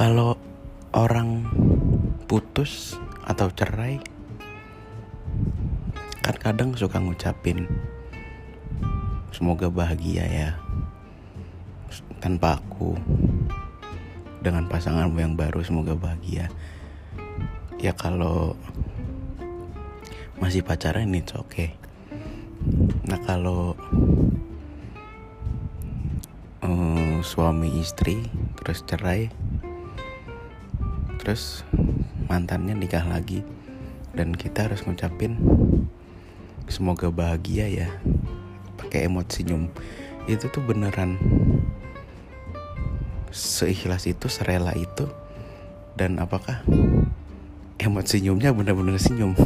kalau orang putus atau cerai kan kadang suka ngucapin semoga bahagia ya tanpa aku dengan pasanganmu yang baru semoga bahagia ya kalau masih pacaran itu oke okay. nah kalau um, suami istri terus cerai terus mantannya nikah lagi. Dan kita harus ngucapin semoga bahagia ya. Pakai emot senyum itu tuh beneran seikhlas itu serela itu. Dan apakah emot senyumnya bener-bener senyum